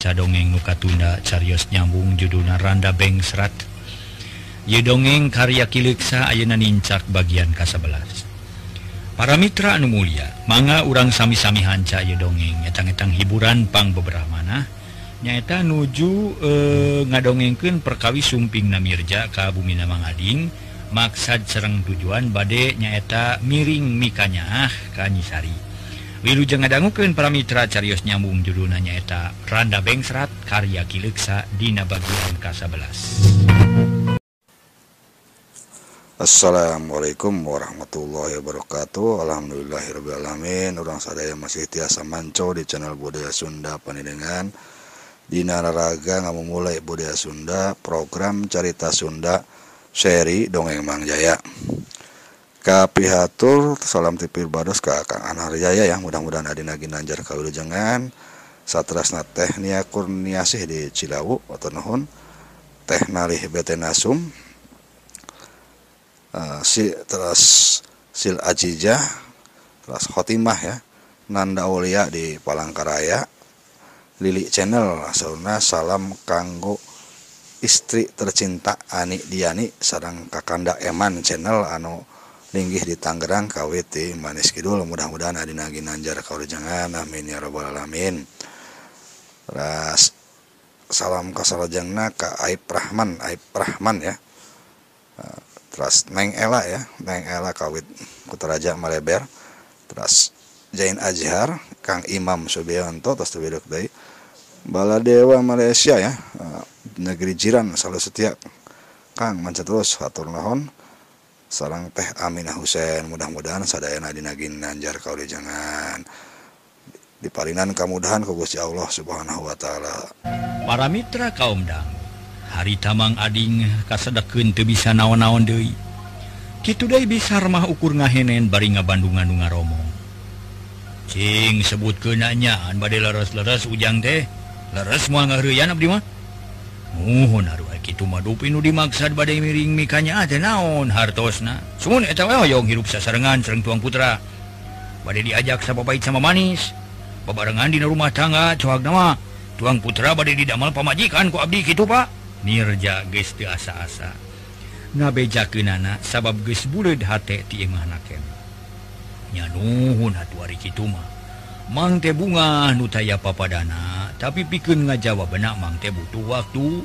dongeng nukatunda Carios nyambung judulna Randa Bengsrat ye dongeng karya Kiliksa Ayeuna Nincak bagian ke-11 para Mitra Anu Mulia manga urang sami-sami hanca ye dongeng. Etang-etang hiburan pang beberapa mana. Nyaeta nuju e, ngadongengkeun perkawi sumping Namirja Kabumina Mangading maksad Sereng tujuan badde nyaeta miring mikanya ah Kanyisari. Jangandangukan para Mitra Carios nyambung judul nanyaeta Randa Bank serat karya Kileksa Dina bagian K11 Assalamualaikum warahmatullahi wabarakatuh. Alhamdulillahirrahmanirrahim orang sadaya masih tiasa manco di channel budaya Sunda Panidengan. Dina Naraga nggak memulai budaya Sunda program Carita Sunda seri Dongeng Mang Jaya pihatur salam tipir bados ke Kang Anarjaya yang mudah-mudahan Adinagi Nanjar kalau jangan satrasna tehnia kurniasih di Cilawu atau nuhun. Teh nalih bete nasum. Uh, si terus sil ajijah terus khotimah ya. Nanda Ulia di Palangkaraya. Lili Channel sauna salam kanggo istri tercinta Ani Diani sarang kakanda Eman channel anu linggih di Tangerang KWT manis kidul mudah-mudahan adina ginanjar kau jangan amin ya robbal alamin. Ras salam kasalajengna ka Aib Rahman Aib Rahman ya. Uh, terus Neng Ela ya. Neng Ela kawit Kutaraja Maleber terus Jain Azhar Kang Imam Subianto terus tebedok deui. Baladewa Malaysia ya. Uh, negeri jiran selalu setia Kang manca terus hatur nuhun sarang teh Aminah Husein mudah-mudahan sadayana dina ginanjar kau jangan. Diparinan kemudahan ke Gusti Allah Subhanahu wa taala. Para mitra kaum dang hari tamang ading kasedekeun teu bisa naon-naon deui. Kitu deui bisa remah ukur ngahenen bari ngabandungan nu ngaromong. Cing sebut keunanya an bade leres-leres ujang teh. Leres moal ngahreuyan abdi mah. gitu dimaksud badai miring mikanya ada naon hartosna? Sumun eta na hoyong hirup sasarengan sareng tuang putra. Badai diajak sama pahit sama manis. Babarengan di rumah tangga coak nama. Tuang putra badai didamal pamajikan ku Abdi gitu Pak. Nirja teu asa-asa. Ngabejakin anak sabab ti imahna hati nya nuhun atuh ari kitu mah. mangte bunga nutaya papadana tapi pikun ngajawa benak mangte butuh waktu.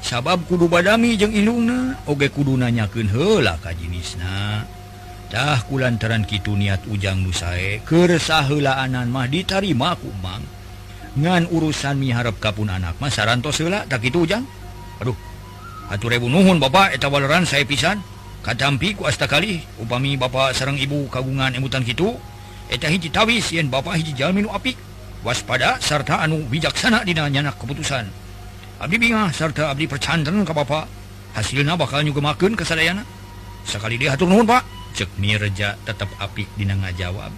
Sabab kudu badami jeung ilungna oge kudu nanyakeun heula ka jenisnatah kulantaran kitu niat ujang nusae kersahheulaanan mah ditarima ku mang. Ngan urusan miharep kapun anak mah sarantos heula tak kitu ujang? Aduh atur rebu nuhun bapak eta waleran saya pisan. Katampi ku asta kali upami bapak sareng ibu kagungan emutan kitu. eta hiji tawis yen Bapak hiji Jalminu apik waspada sarta anu bijaksana dina nyanak keputusan. Abdi bingah serta Abdi percanten ke Bapak hasilnya bakal nyugemakeun kesadaana sekali dia hatur nuhun Pak. Cek Mirja tetap apik dina ngajawab.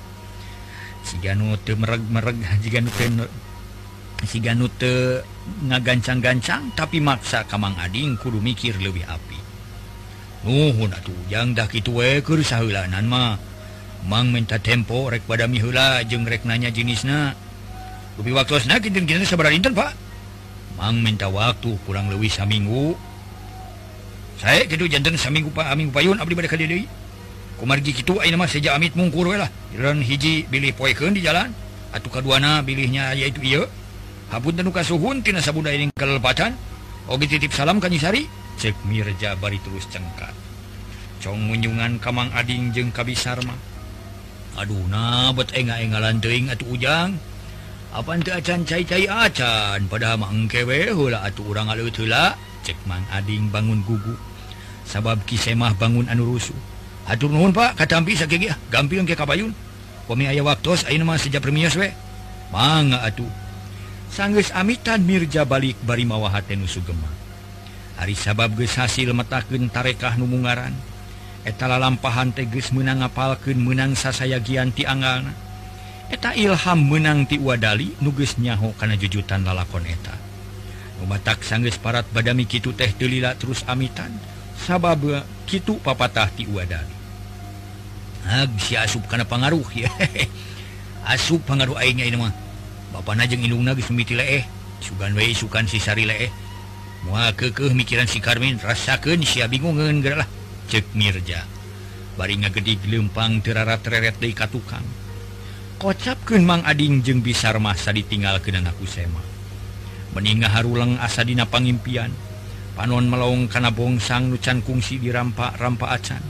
Si Ganu teu mereg-mereg jika nu si Ganu teu ngagancang-gancang tapi maksa Kamang Ading kudu mikir lebih apik Nuhun atuh jang dah kitu we keur saheulanan mah. Mang minta tempo rek pada mihula jeung reknanya jenisna. Lebih waktu dinten, Pak. Mang minta waktu kurang lebih saminggu. Saya gitu jantan saminggu Pak Amin payun abdi pada kali kumargi kitu ayo nama sejak amit mungkur we lah. Jalan hiji bilih poekeun di jalan atuh kaduana bilihnya yaitu iya hapun tenuka suhun tina sabudaya ning kelepatan oge titip salam kanyisari cek mirja bari terus cengkat cong munjungan kamang ading jeng kabisar mah. Aduh na bet enga-engalan teuing atau ujang. Apa tuh acan cai cai acan padahal mangkewe hula atau orang alut heula cek mang ading bangun gugu. Sabab kisemah bangun anu rusuh. Atur nuhun pak katampi sakit ya ah, gampil ke kabayun. Kami ayah waktu ayeuna nama sejak premios we. Mangga atuh. Sanggeus amitan Mirja balik bari mawa hate nu sugema. Hari sabab geus hasil metakeun tarekah nu mungaran. etala lampahan teges menang ngapalkeun menang sasaya Gianti angal eta Ilham menang ti wadali nuges nyaho karena jujutan lalakon eta. Nubatak sangges parat badami kitu teh telila terus amitan sabab kitu papatah ti wadali Hag si asup karena pengaruh ya. Asup pengaruh aingnya ini mah. Bapak najeng ilungna geus mimiti leeh. Sugan we sukan si sari leeh. Moal kekeh mikiran si Karmin rasakeun sia bingungeun lah. cek Mirja baringa gede lempang teraratreret dari kocap kocapkan Mang Ading jeung bisar masa ditinggal ke dan aku sema meninggal haruleng asa dina pangimpian panon melong kana bongsang nucan kungsi dirampak rampa acan.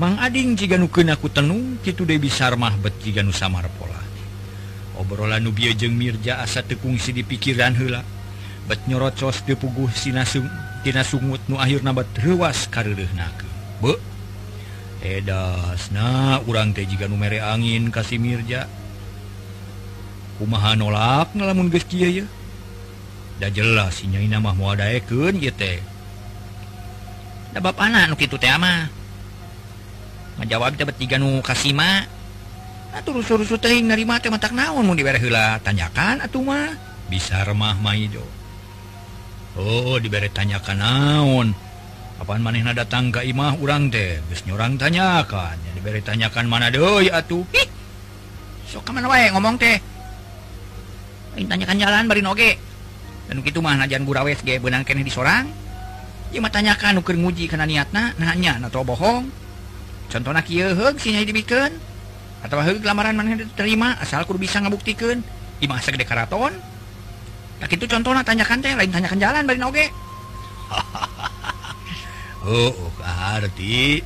Mang Ading jika nuken aku tenung itu De bisar mahbet jika nu samar pola. Obrolan nubia jeung Mirja asa tekungsi di pikiran hela bet nyorocos depuguh sinasung. Tina sungut nu akhir nabat ruas na urang teh jika numere angin kasih Mirja umahan nolak ngalamun geskia da jelas nyai nama mau adaekeun ieu teh. Da bab anak nu kitu teh mah ngajawab dapat tiga nu kasima atuh rusuh-rusuh teh narima teh matak naon mun dibere heula tanyakan atuh mah. Bisa remah mah Oh diberre tanyakan naon. Kapan manehna datang ke imah urang teh? Orang tanyakan. Yang diberre tanyakan mana doi atuh. So mana wae ngomong teh? Tanyakan jalan bari noge. Dan gitu mah najan burawes ge benang kene di sorang ieu mah tanyakan ukur nguji kana niatna nanya na teu bohong. Contohna kieu heug sinya dibikeun? Atawa heug lamaran maneh diterima asal kudu bisa ngabuktikeun imah sagede karaton. nah, itu contohnya tanyakan teh lain tanyakan jalan bari oge oh, oh arti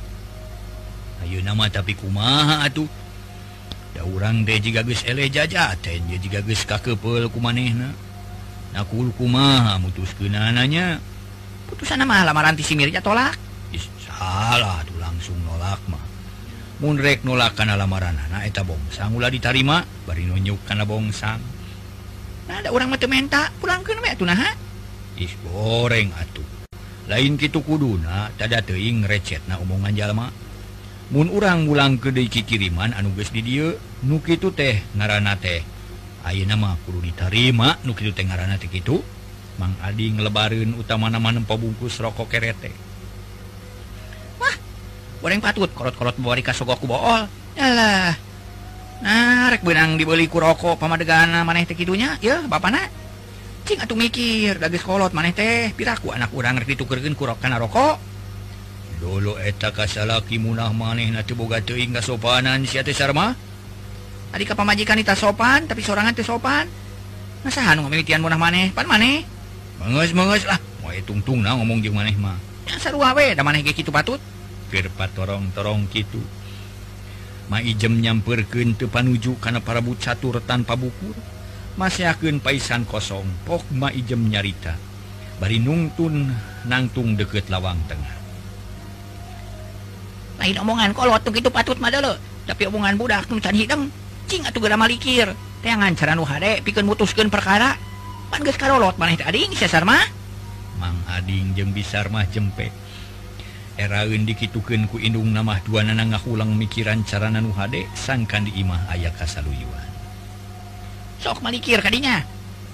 ayo nama tapi kumaha atuh? Ya orang teh jika geus ele jajaten ya jika geus kakepel kumanehna. Nakul kumaha mutuskeunananya putusan mah lamaran ti si Mirja tolak. Is, salah tuh langsung nolak mah. Munrek nolak kana lamaran anak eta bongsang ulah ditarima bari nunjuk kana bongsang. ada orang mata menta pulang ke is goreng ah, atuh lain gitu kuduna tada teing recet na omongan jalma Mun urang ulang kedeki kiriman anuges di dia nukitu teh ngaran teh. Ayeuna nama kudu ditarima nukitu teh ngaranna teh kitu. Mang Adi ngelebareun utama nama nempa bungkus rokok kerete Wah goreng patut korot-korot bawari kasogoku bool Alah Ah, narek benang dibeli kurokok pamadegan maneh teh kidunya ya bapak nak cing atuh mikir dagis kolot maneh teh piraku anak urang rek ditukerkeun ku kana rokok. Dulu eta kasalaki munah maneh na teu boga teuing sopanan sia teh sarma? Ari ka pamajikan ita sopan tapi sorangan teh sopan. Masaha nu ngamimitian munah maneh? Pan maneh? Meungeus meungeus lah moe tungtungna ngomong jeung maneh mah. Ya sarua we da maneh ge kitu patut? Keur patorong-torong kitu. maijem nyamperken ke panuju karena para but catur tanpa bukur masihken paisan kosong pok maijem nyarita. Bari nungtun nangtung deket lawang tengah. Lain omongan kalau waktu gitu patut mah lo tapi omongan budak tuh can hidang cing atuh geura malikir teangan cara nu hade pikeun mutuskeun perkara pan geus karolot maneh teh ading sesar mah. Mang ading jeung bisar mah jempek eraun ku kuindung nama dua nana ngahulang mikiran cara nanu hade sangkan di imah ayah kasaluyuan. Sok malikir kadinya.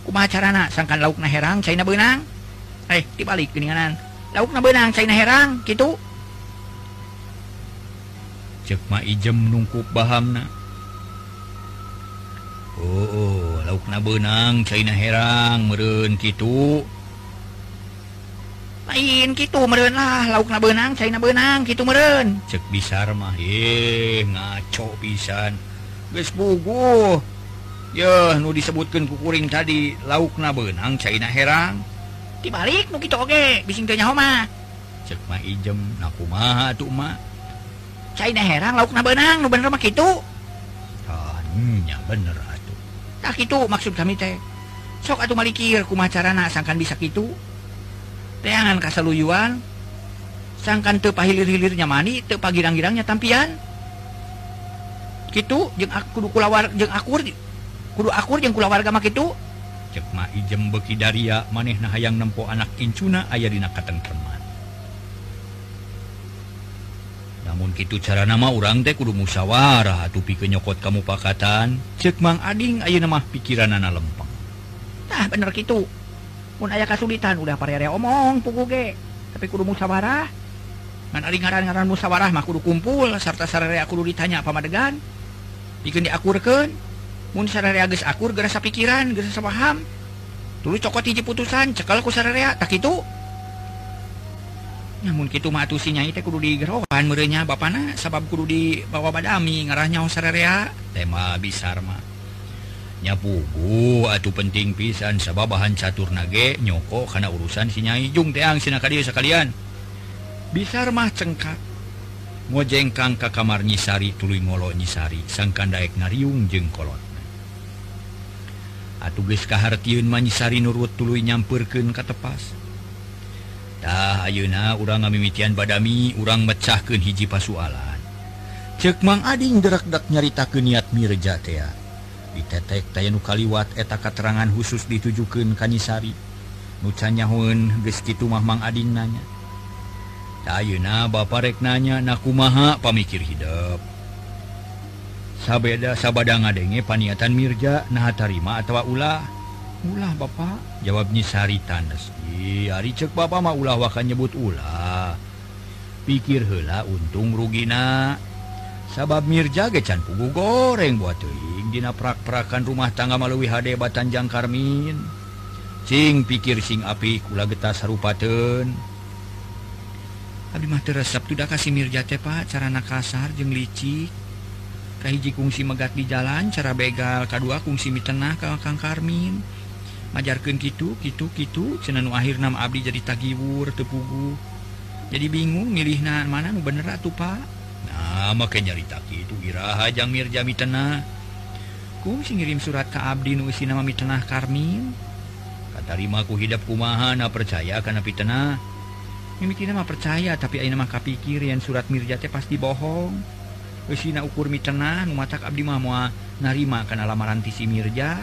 Kumaha carana? Sangkan lauk na herang caina benang eh dibalik geninganan lauk na benang China herang gitu cekma ijem nungkup bahamna Oh, oh lauk na benang China herang meren gitu lain gitu merenah lauk na benang China benang gitu meren cek bisarmah eh, ngaco pisan. Guysgu ya nu disebutkan kukuring tadi lauk na benang China herang. Dibalik begitu oke bisingnya Homa cekmah ijem nakuma tuhma China herang lauk na benang bener gitunya ah, bener atuh. Tak itu maksud kami teh. Sok atuh malikir kumaha carana sangkan bisa gitu teangan kasaluyuan. Sangkan tepa hilir-hilirnya mani tepa girang-girangnya tampian. Gitu jeng aku kudu kulawar jeng akur kudu akur jeng kulawarga mah itu cek ma ijem beki daria maneh nah hayang nempo anak incuna aya dina katentreman. Namun gitu cara nama orang teh kudu musyawarah atuh pikeun nyokot kamu pakatan cek mang ading ayeuna mah pikiranana lempeng tah bener gitu pun ayah kasulitan udah parere omong puku ge. Tapi kudu musyawarah ngan ari ngaran-ngaran musyawarah mah kudu kumpul sarta sarere kudu ditanya pamadegan bikin diakurkeun. Mun sarere geus akur gerasa pikiran gerasa paham. Tulu cokot hiji putusan cekal ku sarere tak itu namun kitu mah atuh si nyai teh kudu digerohan meureunnya bapana sabab kudu dibawa badami ngarah nyaho sarere teh mah bisar mah. nyapugu atuh penting pisan sabab bahan catur nage nyoko karena urusan sinyaijung teang sin kali sekalian bisa mah cengkak. Ngojengkang ka kamar nyisari tulu ngolo nyisari sangkan daek ngariung jeng kolot. Atuh geus kahartieun manyisari nurut tuluy nyampurkeun ka tepas. Tah ayeuna urang ngamimitian badami urang mecahkeun hiji pasualan. Cek mang ading derak-dak nyaritakeun niat mireja teh ditetek Tayenu Kaliwat eta katerangan khusus ditujukan geus kitu mah mang Adin nanya. Ayeuna Bapak na kumaha? Pamikir hidup sabeda sabada ngadenge paniatan Mirja nah tarima atau ulah? Ulah Bapak jawabnya Sari Tanes hari cek Bapak mah ulah wakan nyebut ulah. Pikir hela untung rugina sabab Mirja gecan pugu goreng buat ing dina prak-prakan rumah tangga melalui HD Batanjang Karmin. Sing pikir sing api kula getas harupaten Abimah resep tuh kasih Mirjate Pak. Carana kasar jeung licik. Kahiji kungsi megat di jalan cara begal. Kedua kungsi mitenah ke Kang Karmin. Majarkan gitu gitu gitu senanu akhir nam Abdi jadi tagiwur tepugu jadi bingung milih nah mana nu bener atuh Pak. nama kenyaritaki itu Iraha Jang Mirja Mitena. Kung si ngirim surat ke Abdi Nuisi nama mitena Karmin. Kata rimaku hidap kumaha na percaya karena Pitena mimiti nama percaya tapi ayah nama kapikir yang surat mirja teh pasti bohong Usina ukur mitena muat numatak Abdi Mamua narima karena lamaran tisi Mirja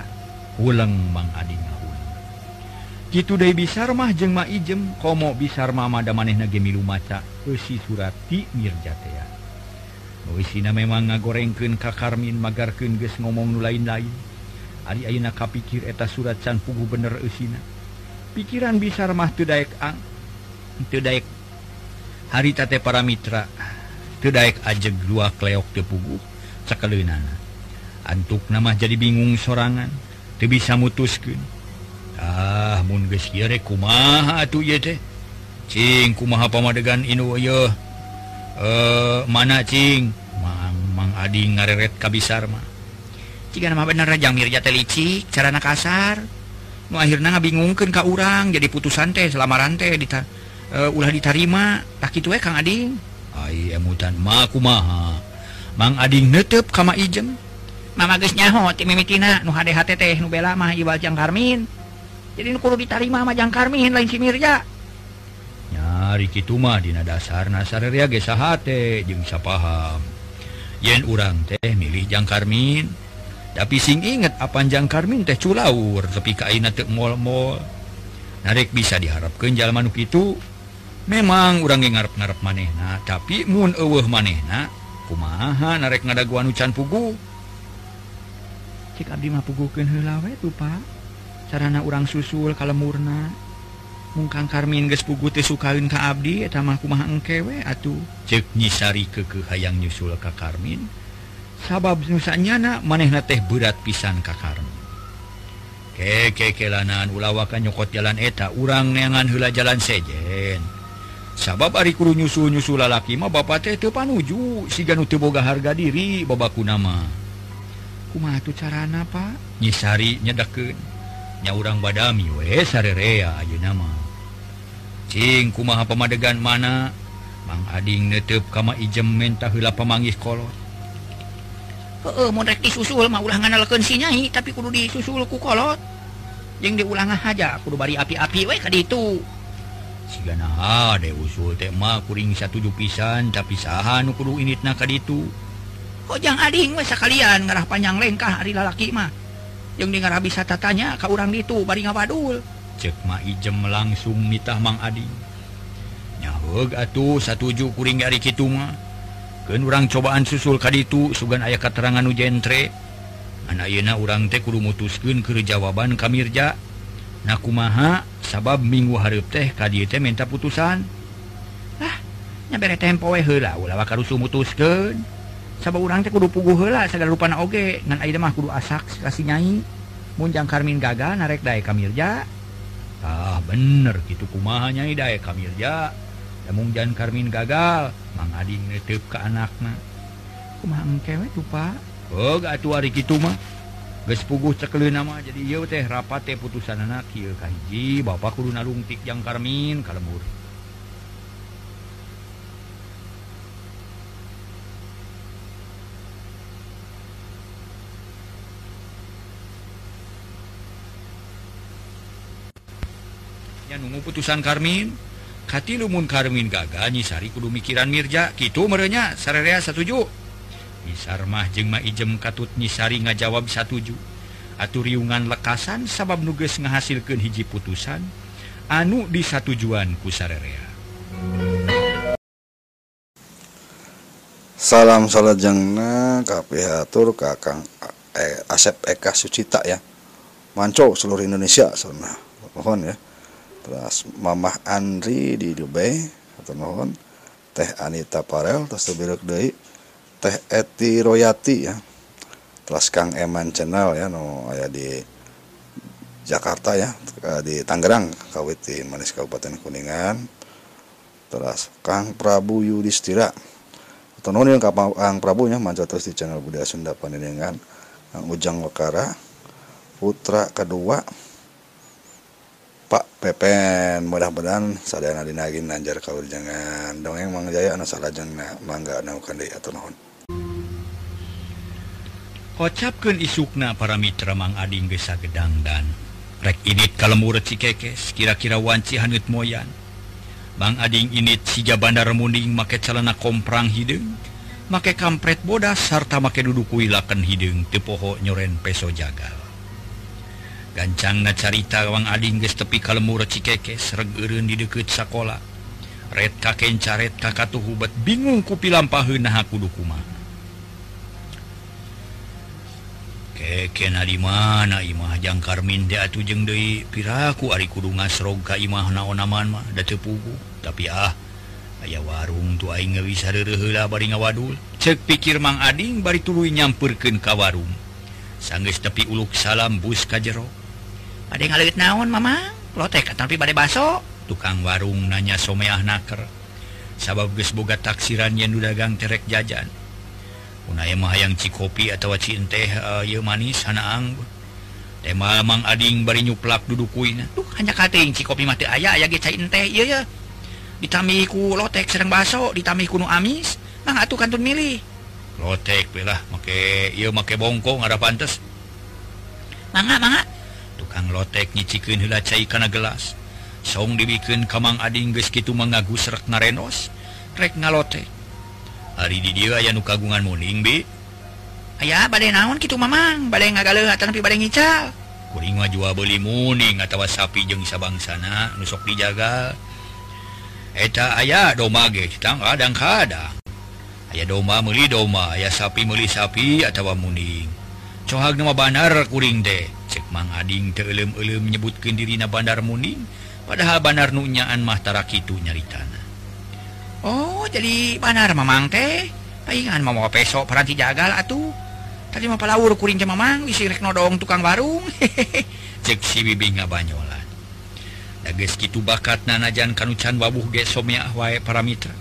ulang Mang Adi ngahuleng kitu deui bisa mah gitu jeng ma ijem komo bisa mama ada maneh nage milu maca usi surati mirja teh ya. Wisina memang ngagorengkeun kakarmin magarkeun geus ngomong nu lain-lain. Ari ayeuna kapikir eta surat can pugu bener eusina. Pikiran bisa mah teu daek ang. Teu daek hari tate para mitra. Teu daek ajeg dua kleok teu pugu sakaleunana. Antuk nama jadi bingung sorangan, teu bisa mutuskeun. Ah, mun geus kieu kumaha atuh ieu teh? Cing kumaha pamadegan inu yeuh eh manacing Mamang Adi ngareret kabisarma jika nama bener Jamirja cara carana kasar. Mau akhirnya ngabingungkan ke urang jadi putusan teh selama rantai di uh, eh, ulah ditarima. Tak itu eh Kang Ading ay emutan maku maha Mang Ading netep kama ijem Mama geus nyaho ti mimitina nu hade hate teh nu bela mah iwal Jang Karmin. Jadi nu kudu ditarima mah Jang Karmin lain si Mirja. Rikimah Di dasar nasarria gesahate bisa paham yen urang teh milih Jang Karmin tapi sing inget apanjang Karmin teh culaur tapi kain mall-mol narek bisa diharapkan jalan manuk itu memang urang ngarep-ngarep manehna tapi moon uh manehna kumaha narek ngadaguan hucan pugu? Abdi mauguken helawe tuh Pak. Sarana urang susul kalau murna mungkang Karmin gespuguti sukaun ka Abdi mahkumah engkewe atuh. Cek nyisari keke hayang nyusul ka Karmin. Sabab nusanyana manehna teh berat pisan ka Karmin. Kekekelanan ulawakan nyokot jalan eta urang neangan hela jalan sejen. Sabab ari kuru nyusul nyusul lalaki mah bapak teh teu panuju siga nu teu boga harga diri babaku nama kumaha tuh carana Pak? Nyisari nyedakeun nya urang badami we sarerea aja nama Cing kumaha pemadegan mana Mang Ading netep kama ijem mentah hula pemanggih kolot Heeh, mau rek disusul mah ulah nganalkeun si Nyai tapi kudu disusul ku kolot. Jeung diulang aja kudu bari api-api we ka ditu. Sigana hade usul teh mah kuring satuju pisan tapi saha nu kudu initna ka ditu. Hojang Ading we sakalian ngarah panjang lengkah ari lalaki mah. yang dengar bisa tatanya kau orang itu baringa wadul cekma ijem langsung mitah Mang Adi. Nyahu atuh satuju kuring dari Kituma ke orang cobaan susul ka itu sugan ayah keterangan ujentre anak yena orang teh kudu mutuskeun keur jawaban kamirja nakumaha sabab minggu hareup teh ka dieu teh minta putusan. Ah nya bere tempo we heula ulah karusu mutuskeun. sabah urang teh kudu puguh heula sagala rupana oge. Nan aida mah kudu asak kasih nyai. Munjang karmin gaga narek dae kamirja. Ah bener gitu kumaha nyai dae kamirja. Lamun jang karmin gagal mang adi neuteup ke anakna. Kumaha engkewe lupa oh atuh ari kitu mah. Geus puguh cekleuna mah jadi ieu teh rapat teh putusanna kieu kahiji bapak kudu nalungtik yang karmin kalemur nunggu putusan Karmin Lumun Karmin gaga nyisari kudu mikiran Mirja gitu merenya sarerea satuju. Misarmah jengma ijem katut nyisari ngajawab satuju. Aturiungan lekasan sabab nuges ngahasilkan hiji putusan anu di satu tujuan ku sarerea. Salam salat jengna KPH Kakang eh, Asep Eka Sucita ya. Manco seluruh Indonesia sana mohon ya terus Mamah Andri di Dubai atau mohon. Teh Anita Parel terus terbiru dari Teh Eti Royati ya. Terus Kang Eman Channel ya no ya di Jakarta ya. Di Tangerang Kawiti Manis Kabupaten Kuningan. Terus Kang Prabu Yudhistira. Atau non yang Kang Prabu nya manca terus di channel budaya Sunda Pandenengan Kang Ujang Wakara putra kedua Pak Pepen mudah-mudahan sadana dinagin nanjar kau jangan. Dongeng Mang Jaya anu salajeng mangga naukan deui atuh naon Kocapkeun isukna para mitra Mang Ading geus sagedangdan rek init kalemur cikekes kira-kira wanci hanut moyan. Mang Ading init siga bandar munding make calana komprang hideung make kampret bodas sarta make duduk kuilakeun hideung teu poho nyoren peso jagal. gancangna carita Wang Ading geus tepi ka lemur Cikekes reg di deket sakola. Red kaken caret kakatuh hubat bingung ku pilampaheun naha kudu kumaha. Keke na di mana imah jangkar minde atuh jeung deui piraku ari kudu ngasrog ka imah naon-naman mah da teu pugu. Tapi ah aya warung tu aing geus heula bari ngawadul. Cek pikir Mang Ading bari tuluy nyampeurkeun ka warung. Sanggeus tepi uluk salam bus ka jero. ada ngalit naon Mama? Lotek tapi badai baso. Tukang warung nanya someah naker. Sabab geus boga taksiran yang dagang terek jajan. Punaya mahang cikopi atau cinte uh, eh, manis hanaang tema Mang Ading bari nyuplak duduk kuina. Tuh hanya kating cikopi mati ayah ayah ge cai ente iya ya ditamiku lotek sedang baso ditami kuno amis. Nah atuh kantun milih. Lotek belah make iya make bongko nggak ada mangga mangga. tukang lotek nyicikin heula cai karena gelas. Song dibikin kamang Ading guys gitu mengagu serak narenos rek ngalotek. Hari di dia aya nu kagungan muning bi. Aya badai naon gitu mamang? Badai ngagalehat tapi badai ngical. Kuring mah jual beli muning atau sapi jeung sabangsana nusok dijaga. Eta aya doma ge tang kadang kadang aya doma meuli doma aya sapi meuli sapi atau muning. Cohag nama banar kuring teh. cek mang ading telum-lum menyebutkan dirina Bandar Muning padahal Banar nunyaan Mahtara itu nyaritana. Oh jadi Banar Mamang teh palingan mau pesok peranti jagal atuh. Tadi mau palawur kuring Mamang isi rek nodong tukang warung. Cek si bibi ngabanyolan. Dages gitu bakat nanajan kanucan wabuh ge somya wae para mitra.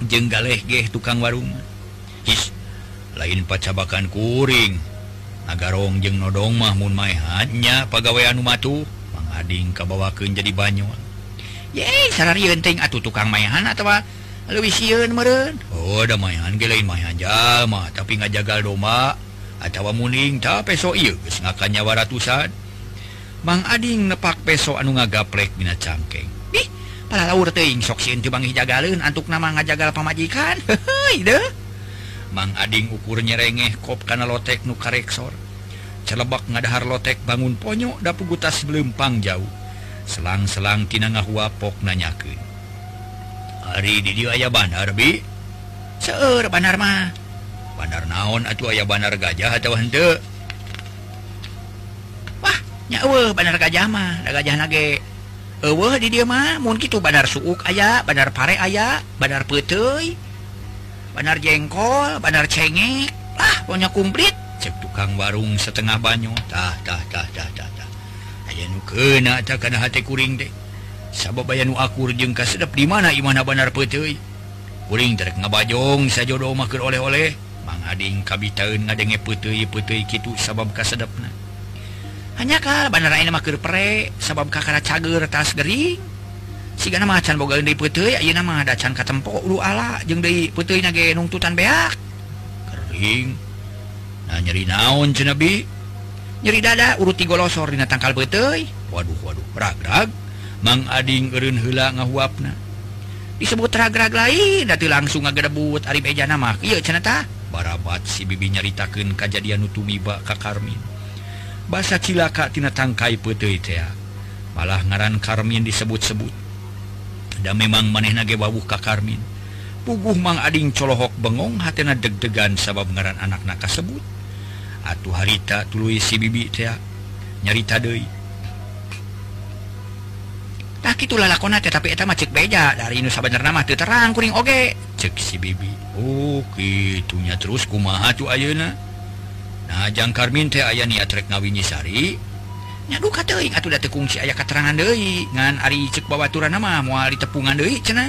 Jenggaleh geh tukang warung. His, lain pacabakan kuring. nagarong jeung nodong Mahmun mayhatnya pegawaian Umatu mengading kabawaken jadi banyon ye sararienteng atuh tukang mayhan atau lebih siun meren Oh ada mayahan gelain mayahan jalma tapi ngajagal doma atau muning tak peso iya geus ngakanyawa ratusan. Mang Ading nepak peso anu ngagaplek dina cangkeng. Ih pala laur sok sieun teu bangi jagalin antuk nama ngajagal pamajikan. Heuh deh Mang Ading ukur nyerengeh kop kana lotek nu kareksor. Celebak ngadahar lotek bangun ponyo dapu gutas belempang jauh. Selang-selang tina ngahua pok nanyakeun. Hari di dieu aya bandar bi? Seueur bandar mah. Bandar naon atuh aya bandar gajah atawa henteu? Wah nya eueuh bandar gajah mah da gajah nage. Eueuh di dieu mah mun kitu bandar suuk aya bandar pare aya bandar peuteuy. Banar jengkol Banar cengek. Ah punya kumplit. Cek tukang warung setengah banyutahtahtahtahtah nu kena takkan hati kuring deh sabab bay nu akur jeng sedap di mana Imana Banar pete puring ter ngabajong sajodo jodoh makan oleh-oleh. Mangading kabitan ngadenge putih putih gitu sabab kas sedapna. Hanyakah Banar ini pre sabab kakara cager tas gering sican boga mah nama dacan katempo ulu ala. Jeung deui peuteuyna ge nungtutan beak kering nah nyeri naon cenabi nyeri dada uruti golosor dina tangkal peuteuy waduh waduh ragrag mang ading eureun hela ngahuapna disebut ragrag lain dati langsung ngagedebut ari beja nama iya cenata barabat si bibi nyaritakeun kajadian nutumiba ka Karmin basa cilaka tina tangkai peuteuy teh malah ngaran Karmin disebut-sebut dan memang maneh nage wawuh ka Karmin. Puguh Mang Ading colohok bengong hatena deg-degan sabab ngaran anak naka kasebut. Atuh harita tuluy si bibi teh nyarita deui. Tak itu lalakona teh tapi eta mah cek beja. Dari nu sabenerna mah teu terang kuring oge. Cek si bibi oh kitunya terus kumaha tu ayeuna? Nah jang Karmin teh aya niat rek ngawingi sari. kungsi aya keterangan deui. Ngan Ari cek bawaturan nama moal di tepungan cenah. Cena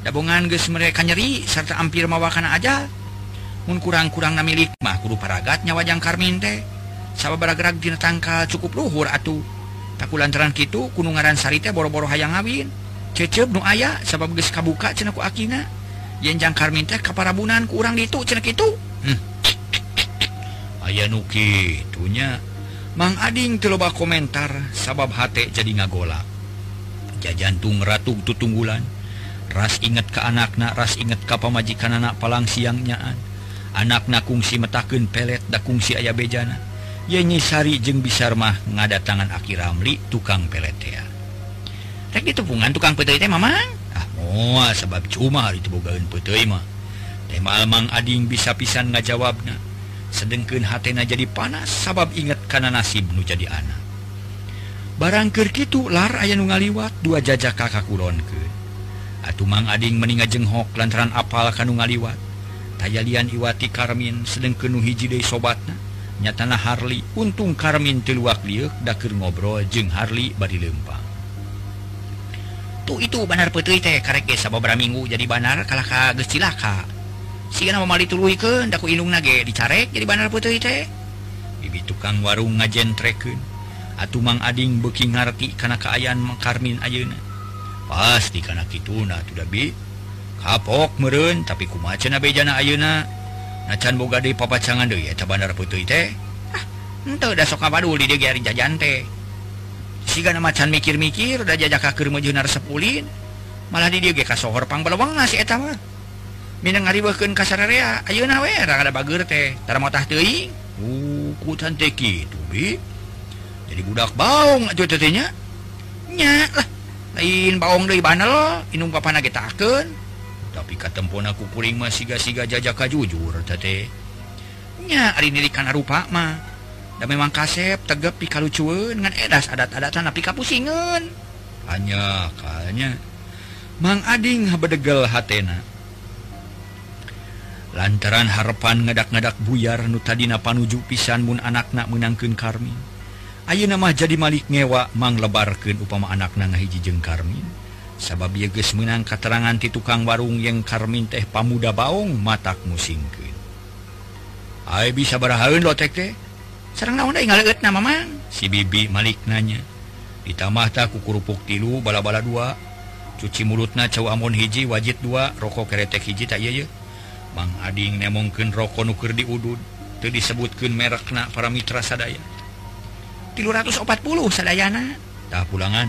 dabongan guys mereka nyeri serta hampir mawakana aja mun kurang-kurang na milik mah kudu paragatnya wajang karmin teh. Sababara gerak dina tangkal cukup luhur atuh. Taku lantaran kitu kunu ngaran sari teh boro-boro hayang ngawin. Cecep nu aya sabab geus kabuka cenah ku akina. Yenjang karmin teh kaparabunan ku urang ditu cenah kitu. Hmm. aya nu kitunya. Mang Ading teloba komentar sabab hate jadi ngagola. Jajantung ratu tutunggulan ras inget ke anakna ras inget ke pamajikan anak palang siang nyaan. Anakna kungsi metaken pelet da kungsi ayah bejana. Yenyi Sari jeng bisa mah ngada tangan Aki Ramli tukang pelet ya. Rek ditepungan tukang petoi teh mamang ah moal sebab cuma hari itu bogain mah. Teh mang ading bisa pisan ngajawabna. sedengkeun hatna jadi panas sabab ingat karena nasib nu jadi anak barangkir kitu lar aya nu ngaliwat dua jajak kakak kulon ke Atuh mang Ading meninga jenghok lantaran apal kanu ngaliwat. Tayalian Iwati Karmin sedang kenuh hiji deui sobatna. Nyatana Harli untung Karmin tiluak liuk dakir ngobrol jeung Harli badi lempang. Tuh itu banar putih teh karek sababra minggu jadi banar kalah ka geus cilaka. dicarek jadi Bandar Putih teh bibi tukang warung ngajenreken atuh Mang Ading beki ngarti karena keayaan mengkarmin Ayeuna pasti karena Kituna sudah bi kapok meren tapi kumacana bejana Ayeuna nacan boga di papacangan deh ya Bandar Putih teh ah, entah udah sok apa dulu dia garing jajan teh si gana macan mikir-mikir udah jajak kakir mejunar sepulin. Malah di dia gak sohor pang belawang nasi etamah Min ngariwahkeun ka sararea ayeuna we rada bageur teh tara motah teuing. Uh, ku cantik kitu bi. Jadi budak baung atuh teh nya. Nya lah lain baung deui banel inung papana getakeun. Tapi katempona ku kuring mah siga-siga jajaka jujur teh. Nya ari nilik kana rupa mah. Da memang kasep tegep pikalucueun ngan edas adat-adatan tapi kapusingeun. Hanya kanya Mang Ading bedegel hatena. lantaran harepan ngadak-ngadak buyar nutadina panuju pisan Mu anaknak menangkan Karmin Ayo nama jadi Malik ngewa mang lebarken upama anakaknya ngahiji jeng Karmin. Sabab Yeges menang katerangan ti tukang warung yang Karmin teh pamuda baung matak musingken Hai bisa berhaun lotek teh serang naon ngalet nama mamang si bibi Malik nanya. Ditambah tak kukurupuk tilu bala-bala dua. Cuci mulutna cau amon hiji wajib dua rokok keretek hiji tak iya Bang Ading nemongken rokok nuker diudud itu disebutkan merekna para Mitra sadaya 340 sadayana. Tak pulangan.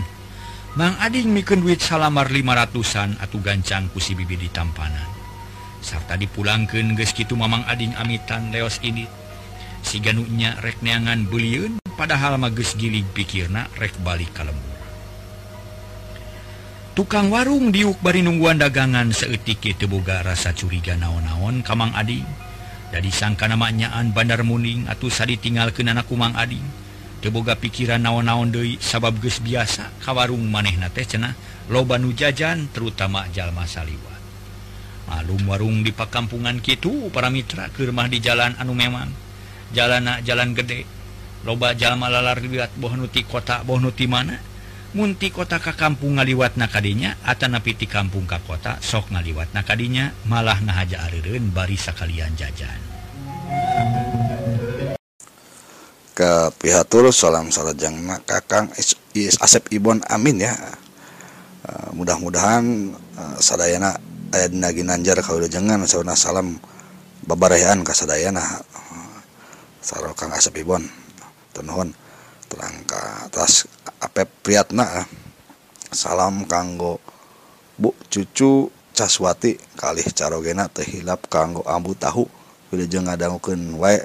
Bang Ading miken duit salamar 500an atau gancang kusi bibi di tampanan. Serta dipulangkan guys gitu Mamang Ading Amitan leos ini. Si ganuknya rekneangan beliun padahal mages giling pikirna rek balik kalemu tukang warung diuk bari nungguan dagangan seetik ituboga rasa curiga naon-naon Kamang Adi. Jadi sangka namanyaan Bandar Muning atau sadi tinggal ke nana Kumang Adi. Teboga pikiran naon-naon Dei sabab ges biasa kawarung maneh na teh cenah lobanu jajan terutama Jalma Saliwa. Malum warung di pakampungan Kitu para Mitra ke rumah di jalan anu memang. Jalanak jalan gede. Loba Jalma lalar lihat bohnuti kota bohnuti mana. Munti kota Ka kampung ngaliwat nakadinya At napiti kampung Ka kota sok ngaliwat nakadinya malah ngahaja Arun barisa kalian jajan. Ke pihatur salam salajang Kakang asep Ibon Amin ya. Mudah-mudahan Sadayana naginanjar kalau jangan sauna salam babarayaan kasadayana sarok kang asap ibon tenuhun terangka atas apa priatna salam kanggo bu cucu caswati kali carogena teh hilap kanggo ambu tahu. Bila jeung ngadangukeun wae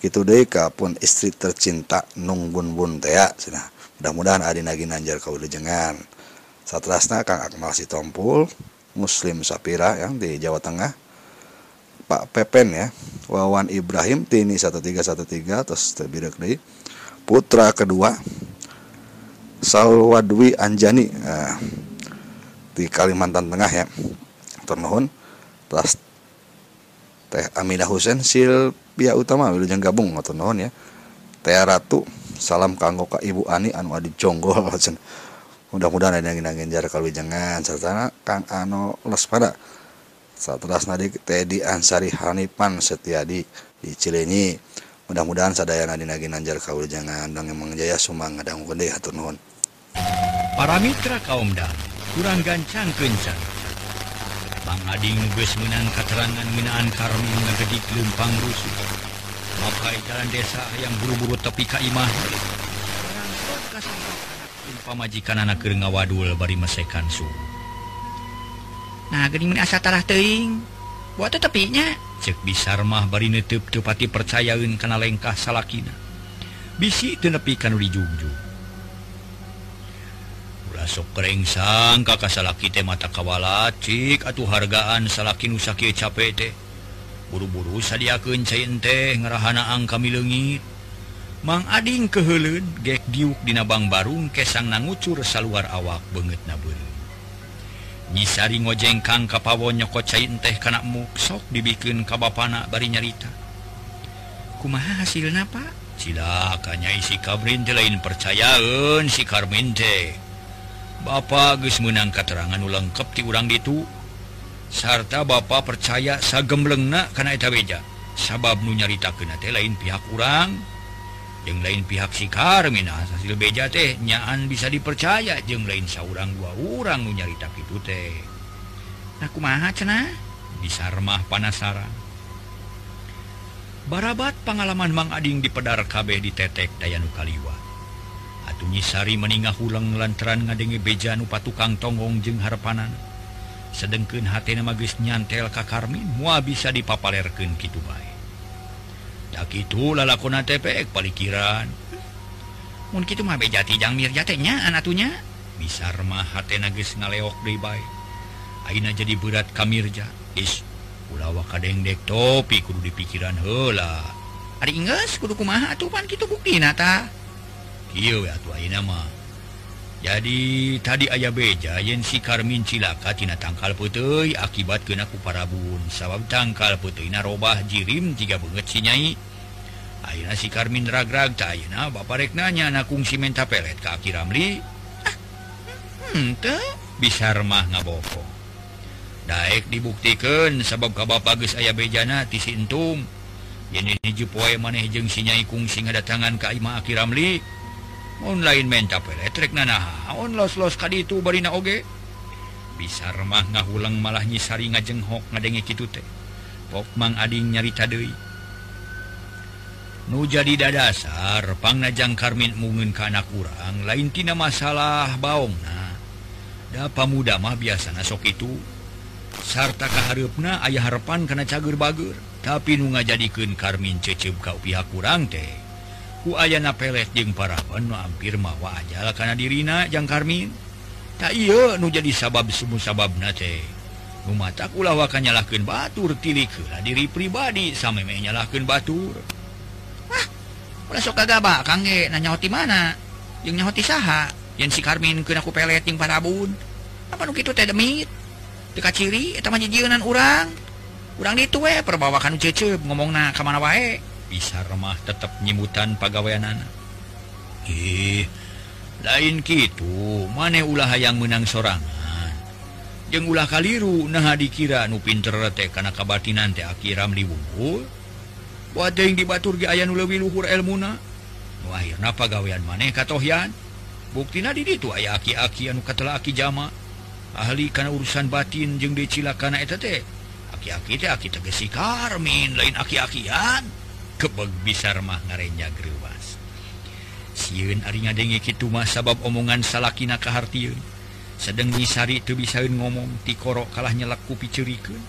kitu deui ka pun istri tercinta nung bun bun teh cenah. Mudah-mudahan adi naginanjar kaula jengan satrasna kang akmal si tompul Muslim Sapira yang di Jawa Tengah. Pak Pepen ya Wawan Ibrahim Tini 1313 terus terbidak deui putra kedua Salwadwi Anjani nah, di Kalimantan Tengah ya. Ternuhun terus Teh Aminah Husen Silvia Utama wilujeng gabung ternuhun ya. Teh Ratu salam kanggo ka Ibu Ani anu adi jonggol mudah-mudahan ada yang nginjar kalau jangan serta Kang Ano Lespada Satras Nadi Teddy Ansari Hanipan Setiadi di Cilenyi mudah-mudahan sadayana dina ginanjar kawijangan dan emang jaya sumang ngadang gede hatur nuhun. Para mitra kaum dan kurang gancang kencang. Bang Ading geus menang keterangan minaan karmi gede lempang rusuh. Makai jalan desa yang buru-buru tepi ka imah. Pamajikan anak keur ngawadul bari mesekan su nah geuning asa tarah teuing. buat tepinya. Cek bisarmah bari nutup tepati percayaeun karena lengkah salakina. Bisi tenepi kan dijungju ulah sok kerengsang kakak salaki teh mata kawala cik atuh hargaan salaki nu sakieu capek teh. Buru-buru sadiakeun cain teh ngarahanaan kami leungit Mang Ading keheulun gek diuk dina bang barung kesang nangucur saluar awak banget nabeun nyisari ngojengkang kapawo nyoko cain teh kana muksok dibikin kabapana bari nyarita. Kumaha hasil napa silakanya isi kabrin teh lain percayaun si Karmin teh Bapak meunang menang keterangan lengkep ti urang ditu. Sarta Bapak percaya sagemblengna kana eta beja. Sabab nu nyaritakeun teh lain pihak urang. yang lain pihak si Min hasil beja teh nyaan bisa dipercaya. Jeng lain seorang dua orang nyarita itu teh. Aku maha cena disarmah panasaran barabat pengalaman Mang Ading di pedar kabeh ditetek Dayanu Kaliwa. Atunyisari meningah ulang lantaran ngadenge beja nupa tukang tonggong jeng harapanan sedengken H magis nyantel Kakarmin mua bisa dipapalerken gitu baik gitu lalakon tepek palikiran. Mungkin itu mabe jati jangmir jatenya anaknya bisa remah hati nagis ngaleok deh baik Aina jadi berat kamirja is ulawa kadeng dek topi kudu di pikiran hela hari inggris kudu kumaha tuh pan kita bukti nata kieu atuh ayeuna mah. jadi tadi ayah beja yen si Karmin cilakatina tangkal putih akibat kenaku parabun sabab tangkal putihna robah jirim tiga banget sinyai Aina si Karmin ragrag Aina Bapak reknanya nakung si menta pelet ke Aki Ramli? Ah, hmm, bisa remah ngaboko. Daek dibuktikan sabab ka bapak geus aya bejana ti si entum. Yen ini jepoe maneh jeung si nyai kungsi ngadatangan ka Ima Aki Ramli. online menta cap elektrik on los los tadi itu Barina oge. Bisa remah nga ulang malah nyisari ngajenghok ngadenge kitu teh pok mang ading nyarita deui Nu jadi dadasar pangnajang karmin mungkin ke anak kurang lain tina masalah baong nah da pamuda mah biasa nasok itu. Sarta kaharepna ayah harepan karena cager bager tapi nu ngajadikeun karmin cecep kau pihak kurang teh. ku aya na pelet jeung paraon nu hampir mawa ajal karena dirina jang Karmin. Tak iya nu jadi sabab semua sabab nate mata ulawakan nyalakan batur tilik lah diri pribadi sampai menyalahkan batur. Wah, sok kagak kangge nanya hoti mana? Yang nyahoti saha? Yang si Karmin ke ku pelet yang parabun. Apa nu gitu teh demit? Deka ciri eta mah jijieunan urang. Urang ditu we perbawakan cecep ngomongna ka mana wae. bisa remah tetap nyimutan pegawaian anak ih eh, lain gitu. Mane ulah yang menang sorangan? Jeng ulah kaliru nah dikira nu pinter teh karena kabatinan teh akiram diwungkul wadah yang dibatur ge aya nu leuwih luhur elmuna nu akhirna pagawean maneh katohyan buktina di ditu aya aki-aki anu katela aki jama. Ahli kana urusan batin jeung decilakana eta teh. Aki-aki teh aki tegesi karmin lain aki-akian. kebeg bisarmah ngarenya grewas siun arinya denge mah sabab omongan salakina keharun sedang disari itu bisaeun ngomong tikorok kalah nyelaku picurikan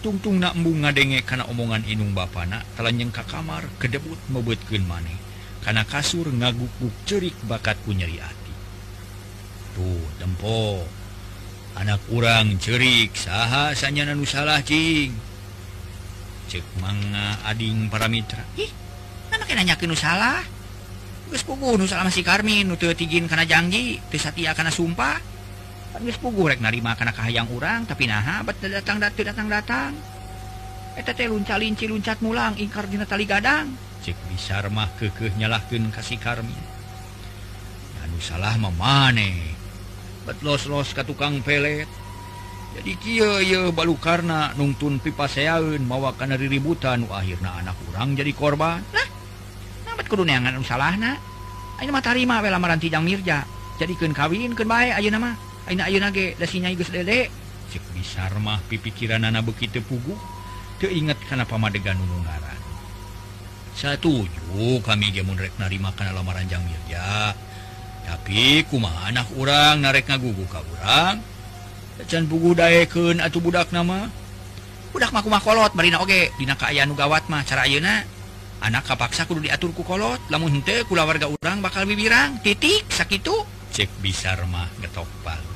tungtung nak embung ngadenge karena omongan inung bapana telah nyengka kamar kedebut mebutkan maneh. Karena kasur ngagukguk cerik bakat punyeri hati tuh tempo. Anak kurang cerik sahasanya nanu salah cing? cek manga Ading para Mitra nanyakin salah. Salah masih Karmin izin karena janji Trisati kana sumpah. Pugurek narima karena kahayang urang tapi nah datang datu datang datang. Lunca linci luncat mulang ingkar dina tali gadang. Cek bisa mah kekeh nyalahkan kasih Karmin. Anu salah memane betlos-los ke tukang pelet. jadi Ky balu karena nungtun pipaseun mawa karena ributan akhirnya anak kurang jadi korban. Keunangan salah matarima lamaran tidang Mirja. Jadikan kawin ke baik aja nama bisarmah pipikiran anak begitu pugu keingat karena pamadegan nunungaran satuju kami gemunrek narima karena lamaran Jang Mirja. Tapi kuma anak orang narek ngagugu ka orang can bugu daekeun atuh budak nama. Budak kolot Marina oge. Dina kaayaan gawat mah cara ayeuna. Anak kapaksa kudu diatur ku kolot. Lamun henteu kula warga urang bakal bibirang. Titik sakitu. Cek bisa mah getok palu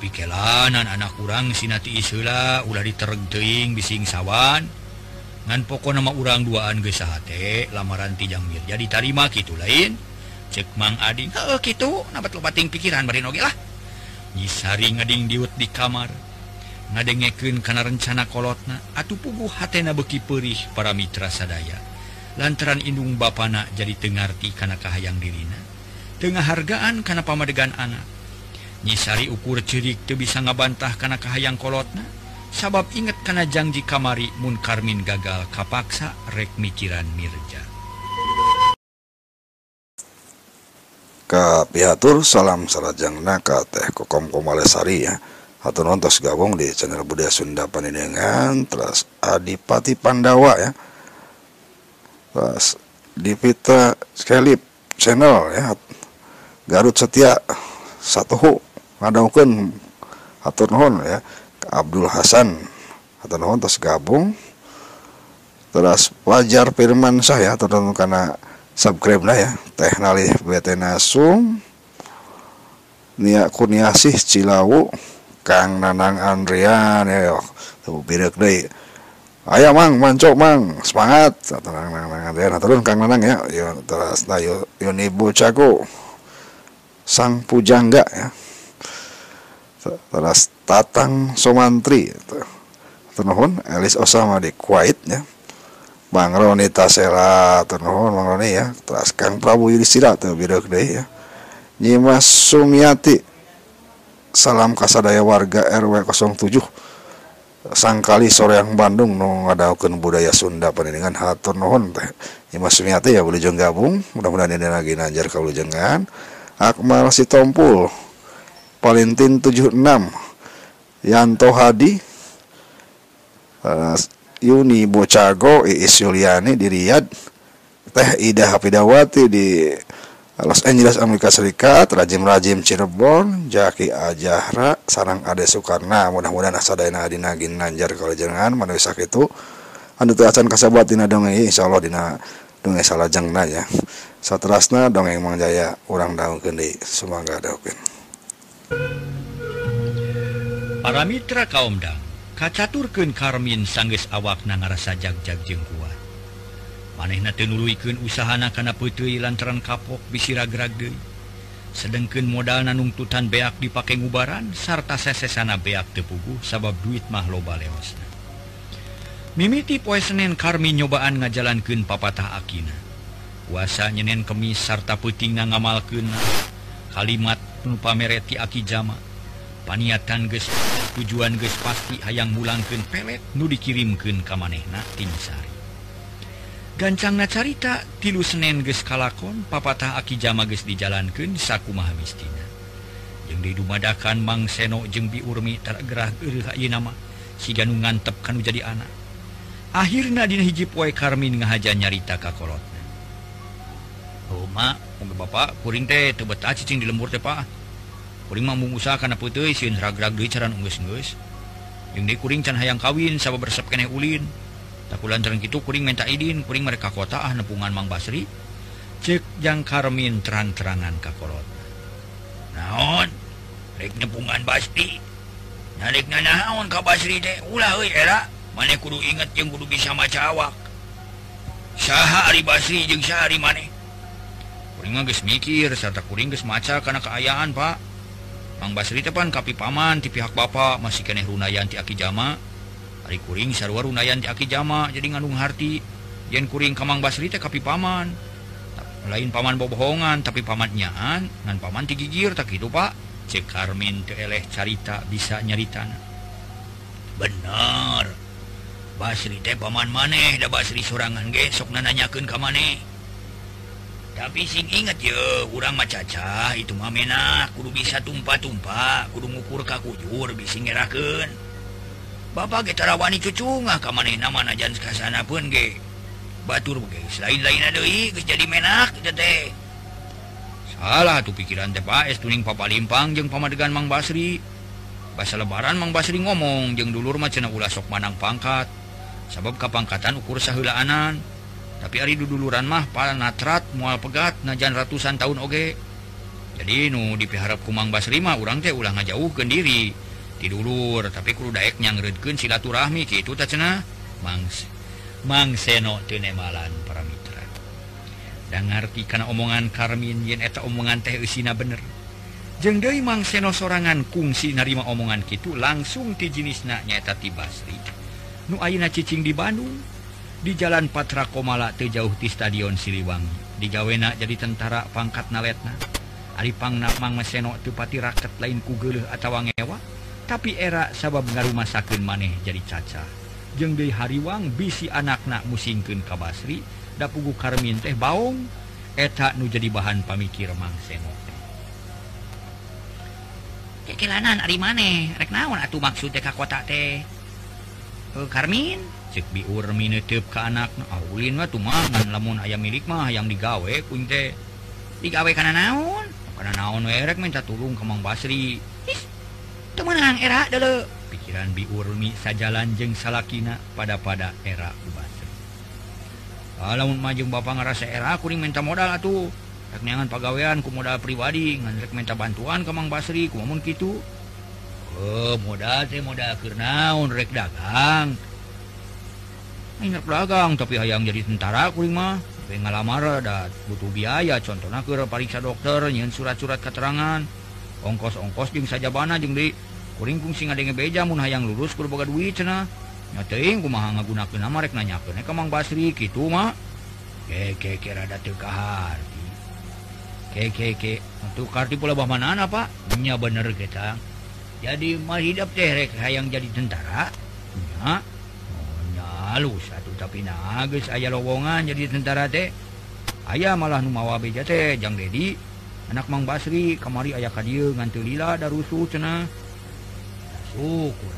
tapi kelanan anak kurang sinati isula ulah ditereg teuing bising sawan. Ngan pokok nama urang duaan geus sahate lamaran tijang jadi tarima kitu lain. Cek mang Adi heuh kitu. Nabat lobating pikiran bari oge lah. nyisari ngading diut di kamar. Ngadengeken karena rencana kolotna. Atau pugu hatena beki perih para mitra sadaya. Lantaran indung bapana jadi Tengerti karena kahayang dirina. Tengah hargaan karena pamadegan anak. Nyisari ukur cirik tuh bisa ngabantah karena kahayang kolotna. Sabab inget karena janji kamari mun karmin gagal kapaksa rek mikiran mirja. Piatur salam salajang naka teh kokom komalesari ya. Atau nontos gabung di channel budaya Sunda Panendengan terus Adipati Pandawa ya. Terus di Pita Skelip channel ya. Garut Setia satu ngadahukeun hatur nuhun ya. Abdul Hasan nuhun terus gabung. Terus wajar firman saya terus karena subscribe lah ya. Teh nalih BT Nasum Nia Kurniasih Cilawu. Kang Nanang Andrian. Ya tuh birek deh. Ayo mang, mancok mang, semangat. Tenang, tenang, tenang, tenang, turun Kang Nanang ya. Yo, terus, nah, yo, yo nibu caku, sang pujangga ya. Terus Tatang Somantri. Nuhun Elis Osama di Kuwait ya Bang Roni Tasela nuhun Bang Roni ya. Terus Kang Prabu Yudhistira tuh bidok deh ya. Nyimas Sumiati salam kasadaya warga RW 07 sangkali sore yang Bandung no ngadakeun budaya Sunda pendidikan hatur nuhun teh. Nyimas Sumiati ya boleh gabung. Mudah-mudahan ini lagi nanjar kalau jangan Akmal Sitompul Valentin 76 Yanto Hadi uh, Yuni Bocago Iis Yuliani di Riyadh Teh Ida Hafidawati di Los Angeles Amerika Serikat Rajim Rajim Cirebon Jaki Ajahra Sarang Ade Soekarna. Mudah-mudahan asadayana dina ginanjar kalau jangan manusia itu anu teu acan kasabat dina dongeng insyaallah dina dongeng salajengna ya. Satrasna dongeng mangjaya urang daungkeun deui sumangga daungkeun. Para Mitra kaumdang kacaturken Karmin sangges awak na ngarasa jagjag jeng kuat. Manehna tenuluken usahana kana putui lantaran kapok bisiraggrade sedangken modal nanungtutan beak dipakai ngubaran sarta sesesana beak tepugu sabab duit mah loba leosna mimiti poe Senin karmi nyobaan ngajalankan papatah Akina. Puasa nyenen kemis sarta puting ngamalken kalimat penupa mereti aki jama. paniatan ge tujuan ge pasti hayang mulangken pelet nu dikirimken ka manehna timsari gancang nacarita tilu Senen ge kalakon papatah akijama ge dijalankan saku Maamistina yang didumadakan Mang Seno jeung biurmi tergerah nama siganung ngantep kan jadi anak. Akhirnya dina hiji poe Karmin ngahaja nyarita ka kolotna. Roma oh, Bapak kuring teh tebet cicing di lembur teh Pak. mengusahakan kuring can hayang kawin sabab bersep kene ulin. Tak lantaran gitu kuring minta idin kuring mereka kota ah nepungan Mang Basri. Cekjang Karmin terang-terangan kakolot naon? Rek nepungan Basri. Narik naon ka Basri teh? Ulah euy era. Maneh kudu inget jeung kudu bisa maca awak. Saha ari Basri jeung saha ari maneh kuring mah geus mikir sarta kuring geus maca kana kaayaan Pak. Mang Basri tepan kapi paman ti pihak Bapak masih keneh runayan ti aki jama. Hari kuring sarua runayan ti aki jama jadi ngandung harti. Yen kuring kamang Basri teh kapi paman. Lain paman bobohongan tapi paman nyaan ngan paman ti gigir tak kitu Pak. Cek Karmin teu eleh carita bisa nyaritana. Bener Basri teh paman maneh da Basri sorangan ge sok nanyakeun ka maneh. tapi sing inget yo kurang macaca itu mamena kudu bisa tumpah-tumpa kudu ngukur kakujur bisi ngeraken Bapak getara wani ka kamaneh mana jan kasana pun ge. Batur guys lain-lain ada guys jadi menak kita teh. Salah tuh pikiran teh Pak es tuning papa limpang jeung pamadegan Mang Basri. Bahasa lebaran Mang Basri ngomong jeung dulur mah cenah ulah sok manang pangkat. Sabab kapangkatan ukur saheulaanan. tapi hari duduluran mah para natrat mual pegat najan ratusan tahun oge. Jadi nu dipiharap kumang Basrima urang teh ulang ngajauh ke diri dulur tapi kru daek nyangredkeun silaturahmi kitu tak cenah. Mangs mangseno teu tenemalan para mitra dan ngarti kana omongan Karmin yen eta omongan teh eusina bener. Jeung deui mangseno sorangan kungsi narima omongan kitu langsung ti jenisna nyaeta ti Basri. Nu ayeuna cicing di Bandung di Jalan Patra Komala Tejauh di Stadion Siliwangi digawena jadi tentara pangkat naletna. Alipang Mang Meseno tepati raket lain kugel atau ngewa. Tapi era sabab ngarumah sakit maneh jadi caca. Jeng di Hariwang bisi anaknak musingken Kabasri da pugu Karmin teh baung etak nu jadi bahan pamikir Mang Seno kekelanan ari maneh? Rek naon atuh maksud teh ka kota teh? Karmin? cek biur minutup ke anak. Ah, Aulin mah tumangan lamun ayam milik mah ayam digawe kuing teh. Digawe karena naon? Karena naon werek minta tulung kemang Basri. Temenang era dulu pikiran biurmi sajalan jeng salakina pada pada era Basri. Ah, lamun majeng bapak ngerasa era kuring minta modal atuh. Rek pegawaian pagawean ku modal pribadi ngan rek minta bantuan kemang Basri kumamun gitu Oh, modal teh modal keur naon rek dagang. minyak dagang tapi hayang jadi tentara kulima ngalamar ada butuh biaya. Contohnya ke pariksa dokter nyen surat-surat keterangan. Ongkos-ongkos jeung sajabana jeung di. Kuring kungsi ngadenge beja mun hayang lulus kur boga duit cenah nya teuing kumaha ngagunakeun mah rek nanyakeun ka Mang Basri kitu mah. Ke ke rada teu kaharti ke ke untuk karti pula bah manana Pak? Nya bener kita jadi mah hidup teh rek hayang jadi tentara. Nya. halus satu tapi nages aya lowongan jadi tentara teh. Ayaah malah numawa beja teh. Jang Dedi anak Mang Basri kamari ayah kadir nganlila darusuh cena suku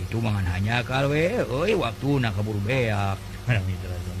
itu mangan hanya kalwe oi waktu nak kabur beak.